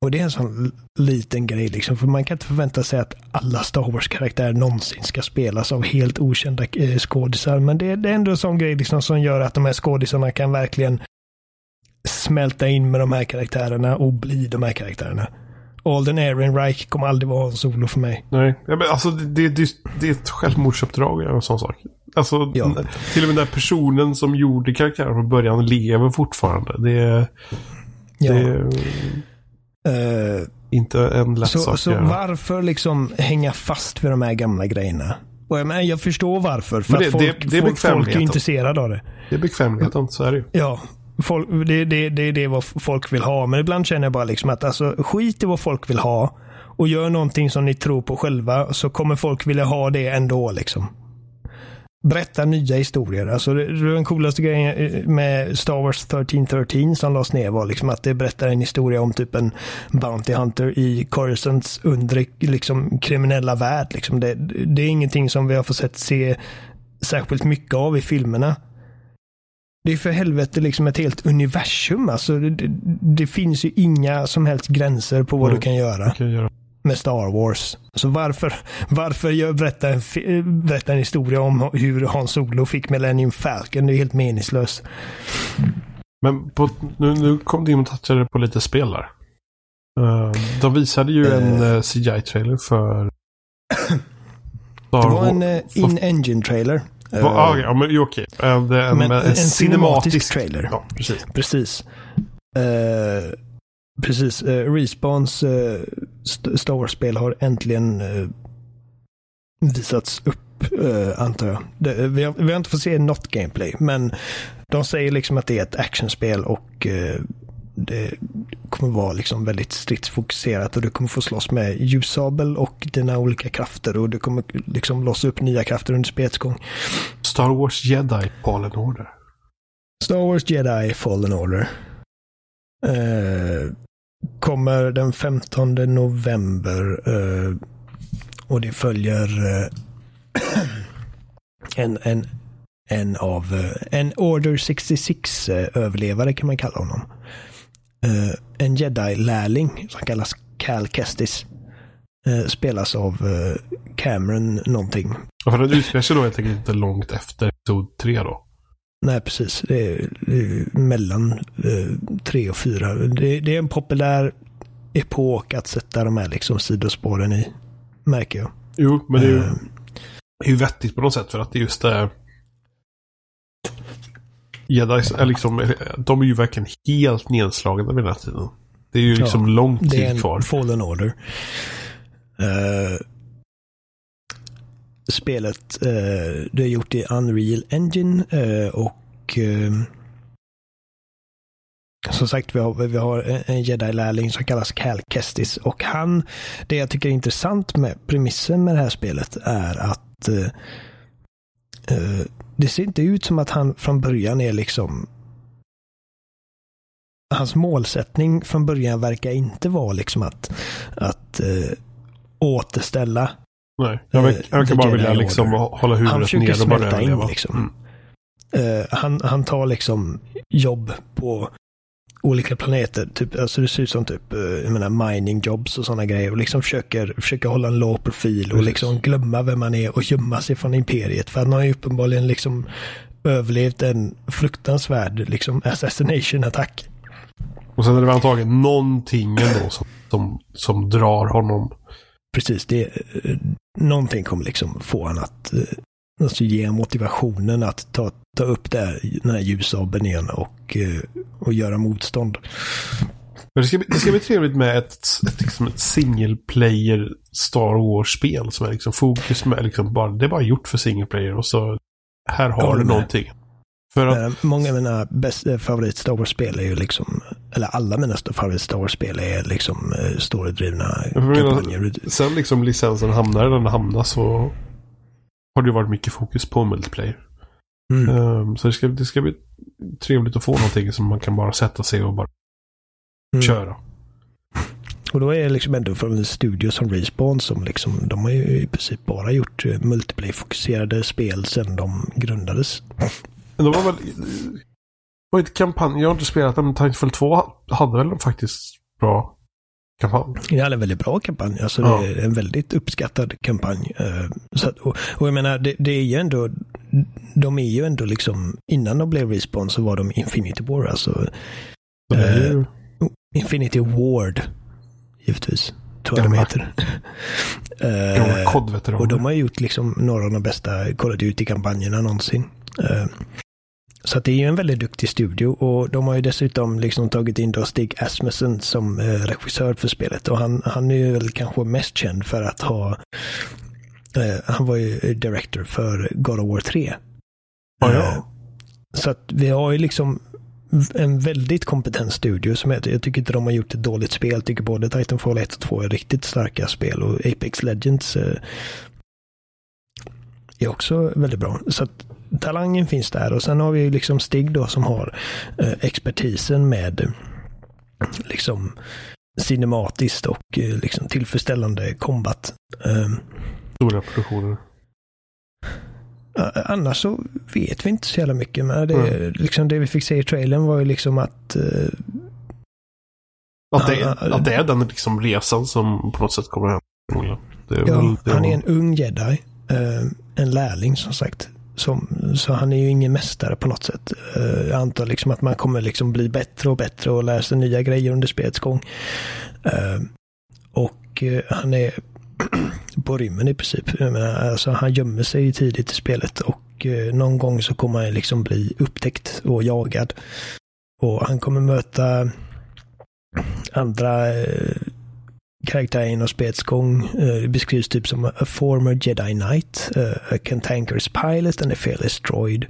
och det är en sån liten grej liksom, för man kan inte förvänta sig att alla Star Wars-karaktärer någonsin ska spelas av helt okända uh, skådisar. Men det, det, är ändå en sån grej liksom, som gör att de här skådisarna kan verkligen smälta in med de här karaktärerna och bli de här karaktärerna. Alden Ehrenreich kommer aldrig vara en solo för mig. Nej, ja, men alltså det, det, det är ett självmordsuppdrag eller en sån sak. Alltså, ja. till och med den personen som gjorde karaktären från början lever fortfarande. Det. Ja. Det uh, inte en lätt så, sak Så varför liksom hänga fast vid de här gamla grejerna? Och jag, menar, jag förstår varför. För det, att folk, det, det är folk, folk är intresserade av det. Det är bekvämligheten, så är det ju. Ja, Folk, det, det, det, det är vad folk vill ha. Men ibland känner jag bara liksom att alltså, skit i vad folk vill ha och gör någonting som ni tror på själva så kommer folk vilja ha det ändå. Liksom. Berätta nya historier. Alltså, den coolaste grejen eh, med Star Wars 1313 som lades ner var liksom att det berättar en historia om typ en Bounty Hunter i Coruscants undre liksom, kriminella värld. Liksom. Det, det är ingenting som vi har fått sett se särskilt mycket av i filmerna. Det är för helvete liksom ett helt universum. Alltså, det, det finns ju inga som helst gränser på vad mm. du kan göra. kan göra. Med Star Wars. Så varför, varför jag berätta en, berätta en historia om hur Han Solo fick Millennium Falcon? Det är helt meningslöst. Men på, nu, nu kom du in och touchade på lite spel där. Uh, de visade ju uh, en uh, eh, CGI-trailer för... det var en in-engine trailer. Uh, ah, ja, men okej. Okay. Uh, en, en, en, cinematisk trailer. Ja, precis. Precis. Uh, precis. Uh, Respawns uh, Star Wars-spel har äntligen uh, visats upp, uh, antar jag. Det, vi, har, vi har inte fått se något gameplay, men de säger liksom att det är ett actionspel och det kommer vara liksom väldigt stridsfokuserat och du kommer få slåss med ljussabel och dina olika krafter och du kommer liksom låsa upp nya krafter under spelets gång. Star Wars Jedi Fallen Order. Star Wars Jedi Fallen Order. Eh, kommer den 15 november eh, och det följer eh, en, en, en av eh, en Order 66 eh, överlevare kan man kalla honom eh, en jedi-lärling som kallas Cal Kestis. Eh, spelas av eh, Cameron någonting. Ja, för den utspelar sig då helt enkelt inte långt efter episod 3 då? Nej, precis. Det är, det är mellan tre och fyra. Det, det, är en populär epok att sätta de här liksom sidospåren i, märker jag. Jo, men det är ju, det är ju vettigt på något sätt för att det just är Jedis är liksom, de är ju verkligen helt nedslagna vid den här tiden. Det är ju liksom ja, lång tid kvar. Det är en kvar. fallen order. Uh, spelet Eh, det är gjort i Unreal Engine eh, och eh, som sagt, vi har, vi har en jedi-lärling som kallas Cal Kestis. Och han, det jag tycker är intressant med premissen med det här spelet är att eh, eh det ser inte ut som att han från början är liksom Hans målsättning från början verkar inte vara liksom att, att eh, återställa Nej, jag verkar, jag bara vilja liksom hålla huvudet ner och bara överleva. In, liksom. Mm. Uh, han, han tar liksom jobb på olika planeter. Typ, alltså det ser ut som typ, jag menar, mining jobs och sådana grejer. Och liksom försöker, försöker hålla en låg profil och liksom glömma vem man är och gömma sig från imperiet. För han har ju uppenbarligen liksom överlevt en fruktansvärd liksom assassination-attack. Och sen är det väl antagligen någonting ändå som, som, som drar honom. Precis, det, någonting kommer liksom få honom att alltså ge motivationen att ta, ta upp det här, den här ljusabeln igen och, och göra motstånd. Det ska, bli, det ska bli trevligt med ett, ett, liksom ett single player Star Wars-spel som är liksom fokus med liksom bara, det är bara gjort för single player och så här har du någonting. För att... Eh, många av mina bästa eh, favorit Star Wars-spel är ju liksom, eller alla mina favorit Star Wars-spel är liksom eh, storydrivna kampanjer. Sen liksom licensen hamnar där den hamnar så har det varit mycket fokus på multiplayer. Mm. Um, så det ska, det ska bli trevligt att få någonting som man kan bara sätta sig och bara mm. köra. Och då är det liksom ändå från en studio som Respawn som liksom, de har ju i princip bara gjort multiplayer-fokuserade spel sedan de grundades. Men de var väl... Var inte kampanj, jag har inte spelat den, men Titanfall 2 hade väl faktiskt bra kampanj? Det är en väldigt bra kampanj. Alltså ja. det är en väldigt uppskattad kampanj. Eh, så och, och, jag menar, det, det, är ju ändå, de är ju ändå liksom, innan de blev Respawn så var de Infinity War. Alltså, ju... uh, Infinity Ward, givetvis. Tror jag de heter. uh, och de har gjort liksom några av de bästa Call of Duty-kampanjerna någonsin. Uh, så det är ju en väldigt duktig studio och de har ju dessutom liksom tagit in då Stig Asmussen som eh, regissör för spelet och han, han är ju väl kanske mest känd för att ha eh, han var ju director för God of War 3. Oh, ja. Eh, så att vi har ju liksom en väldigt kompetent studio som jag, jag tycker inte de har gjort ett dåligt spel. Jag tycker både Titanfall 1 och 2 är riktigt starka spel och Apex Legends eh, är också väldigt bra. Så att talangen finns där och sen har vi liksom Stig då som har eh, expertisen med liksom cinematiskt och eh, liksom tillfredsställande combat. Eh, Stora produktioner. Annars så vet vi inte så jävla mycket. Men det, mm. liksom det vi fick se i trailern var ju liksom att... Uh, att, det, är, att det är den liksom resan som på något sätt kommer hem. ja, väl, han är en ung jedi. Uh, en lärling som sagt. Som, så han är ju ingen mästare på något sätt. Uh, jag antar liksom att man kommer liksom bli bättre och bättre och lära sig nya grejer under spelets gång. Uh, och uh, han är på rymmen i princip. Menar, alltså, han gömmer sig tidigt i spelet och någon gång så kommer han liksom bli upptäckt och jagad. Och han kommer möta andra karaktär inom spelets gång uh, beskrivs typ som a former Jedi Knight, uh, a cantankerous pilot and a fearless droid.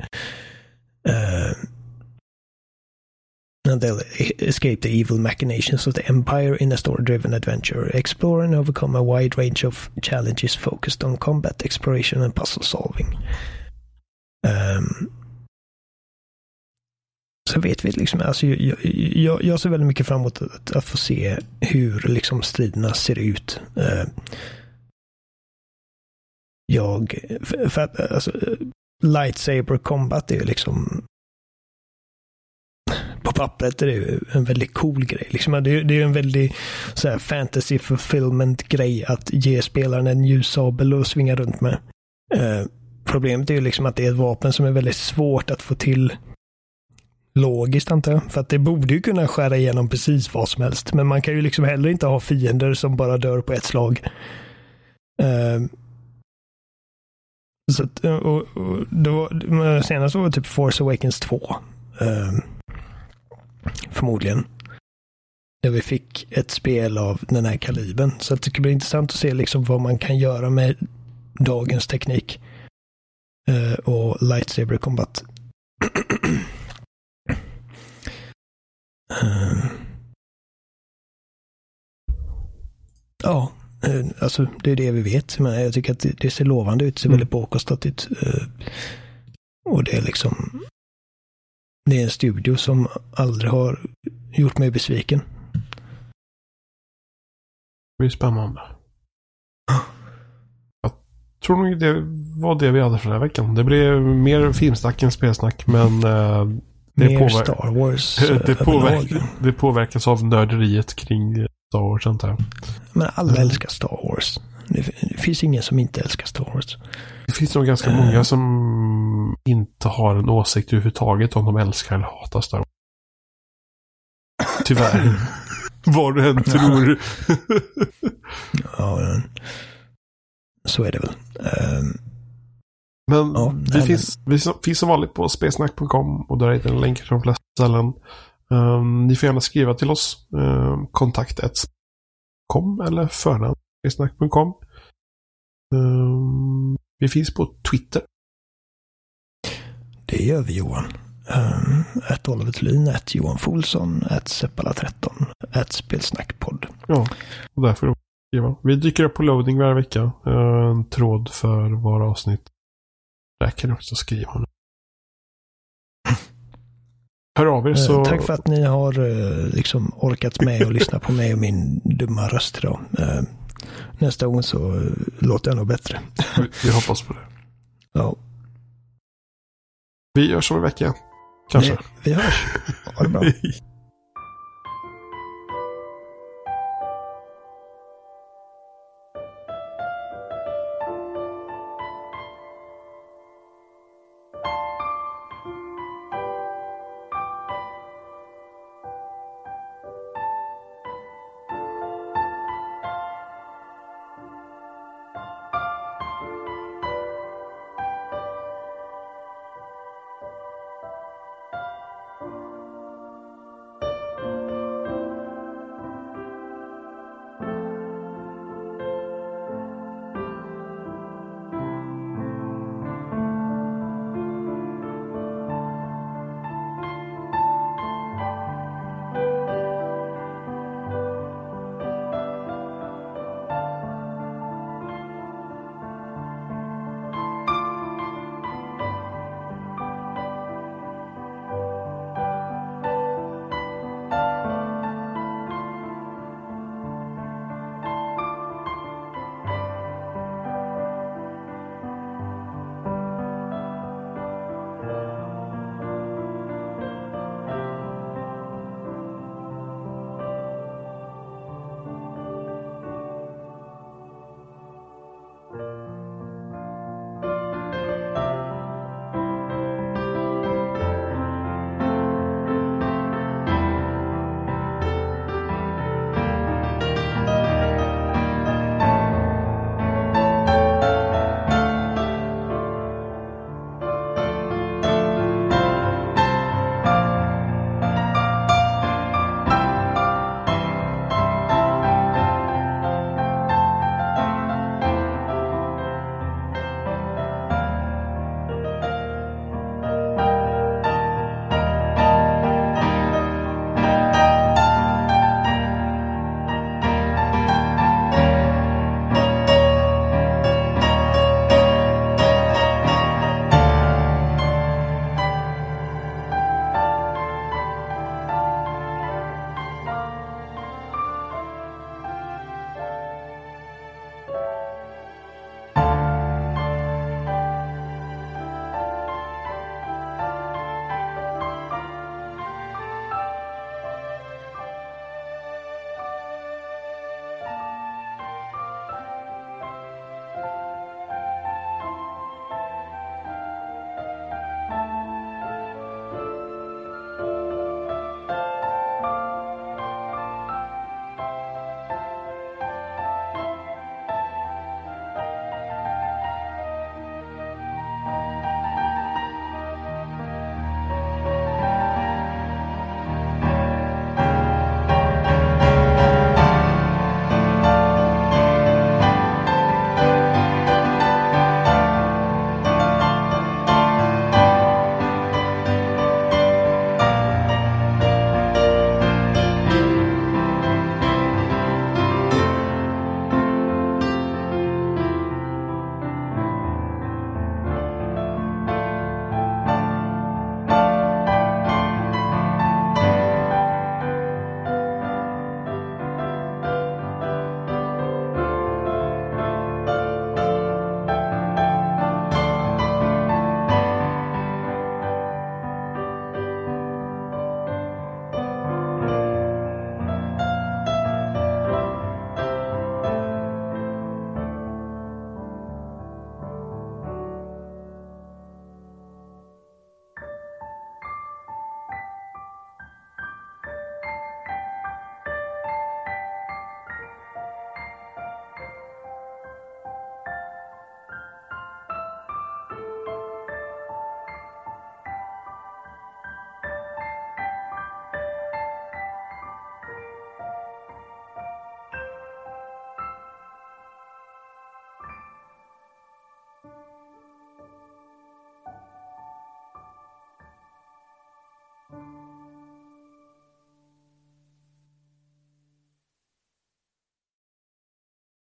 Uh, and they'll escape the evil machinations of the Empire in a story-driven adventure, explore and overcome a wide range of challenges focused on combat exploration and puzzle solving. Um, så vet vi liksom, alltså jag, jag, jag ser väldigt mycket fram emot att, att, få se hur liksom striderna ser ut. Eh, jag, för, för att alltså, lightsaber combat är ju liksom på pappret är det en väldigt cool grej. Liksom, det, är, det är en väldigt så här, fantasy fulfillment grej att ge spelaren en ljussabel och svinga runt med. Eh, problemet är ju liksom att det är ett vapen som är väldigt svårt att få till logiskt antar jag. För att det borde ju kunna skära igenom precis vad som helst. Men man kan ju liksom heller inte ha fiender som bara dör på ett slag. Uh, så att, eh, och, och då, senast var det typ Force Awakens 2. Uh, eh, förmodligen. Där vi fick ett spel av den här kalibern. Så att det ska bli intressant att se liksom vad man kan göra med dagens teknik. Uh, och lightsaber combat. Uh, ja, uh, alltså det är det vi vet. Men jag tycker att det, det ser lovande ut. Det ser mm. väldigt påkostat ut. Uh, Och det är liksom... Det är en studio som aldrig har gjort mig besviken. Det blir spännande. Jag tror nog det var det vi hade för den här veckan. Det blev mer filmsnack än spelsnack, men eh, Mer påver Star Wars det, överlag. påverk det påverkas av nörderiet kring Star Wars, antar jag. Men alla Mm. älskar Star Wars. Det, det finns ingen som inte älskar Star Wars. Det finns nog ganska många som inte har en åsikt överhuvudtaget om de älskar eller hatar Star Wars. Tyvärr. Vad du än tror. Ja, så är det väl. Ehm, Men Ja, vi, nej, finns, vi som- finns som vanligt på spelsnack.com och där hittar ni länkar till de flesta ställen. Um, ni får gärna skriva till oss. Um, kontakt kom eller förnamn spelsnack.com. Um, vi finns på Twitter. det gör vi Johan. Um, ett Oliver Thulin, ett Johan Folsson, ett Seppala13, ett Spelsnackpodd. Ja, och där får du skriva. Vi dyker upp på loading varje vecka. En tråd för våra avsnitt. Där kan också skriva. nu. Hör av er Eh, så... Tack för att ni har eh, liksom orkat med och lyssna på mig och min dumma röst idag. Eh, nästa gång så eh, låter jag nog bättre. Vi, hoppas på det. Ja, Vi görs om en vecka. Kanske. vi, vi hörs. Ha det bra.